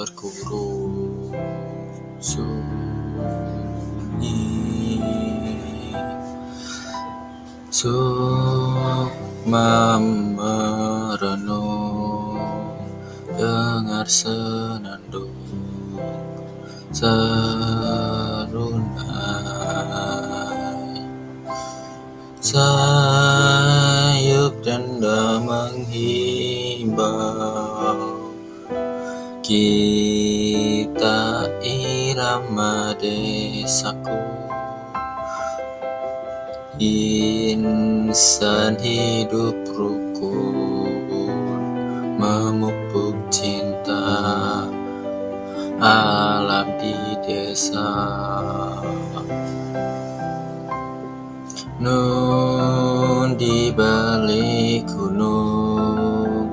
terkurung sunyi. Sukma merenung dengar senandung serunai. Sayup denda menghimbau Kita irama desaku. Insan hidup rukun Memupuk cinta Alam di desa. Nun di balik gunung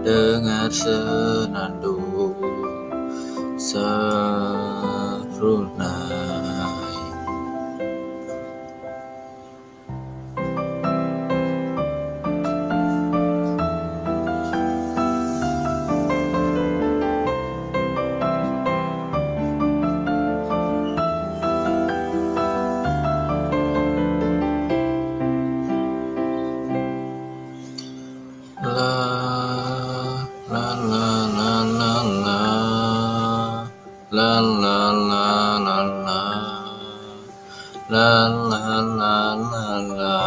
Dengar senandung Serunai La la la la la. La la la la la.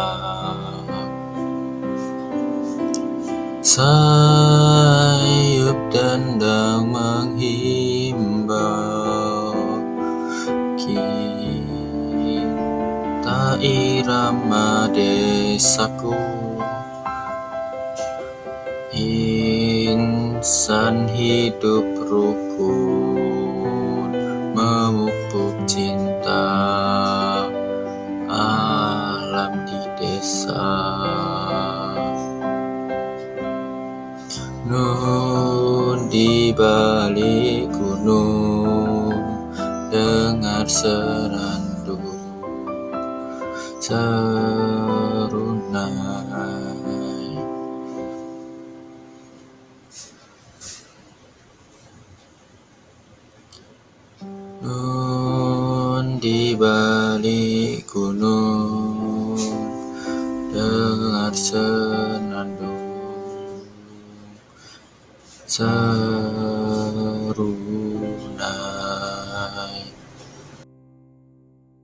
Sayup dendang menghimbau. Kita irama desaku. Insan hidup rukun cinta Alam di desa. Nun di balik gunung Dengar senandung Serunai. Nun di balik gunung Dengar senandung. Serunai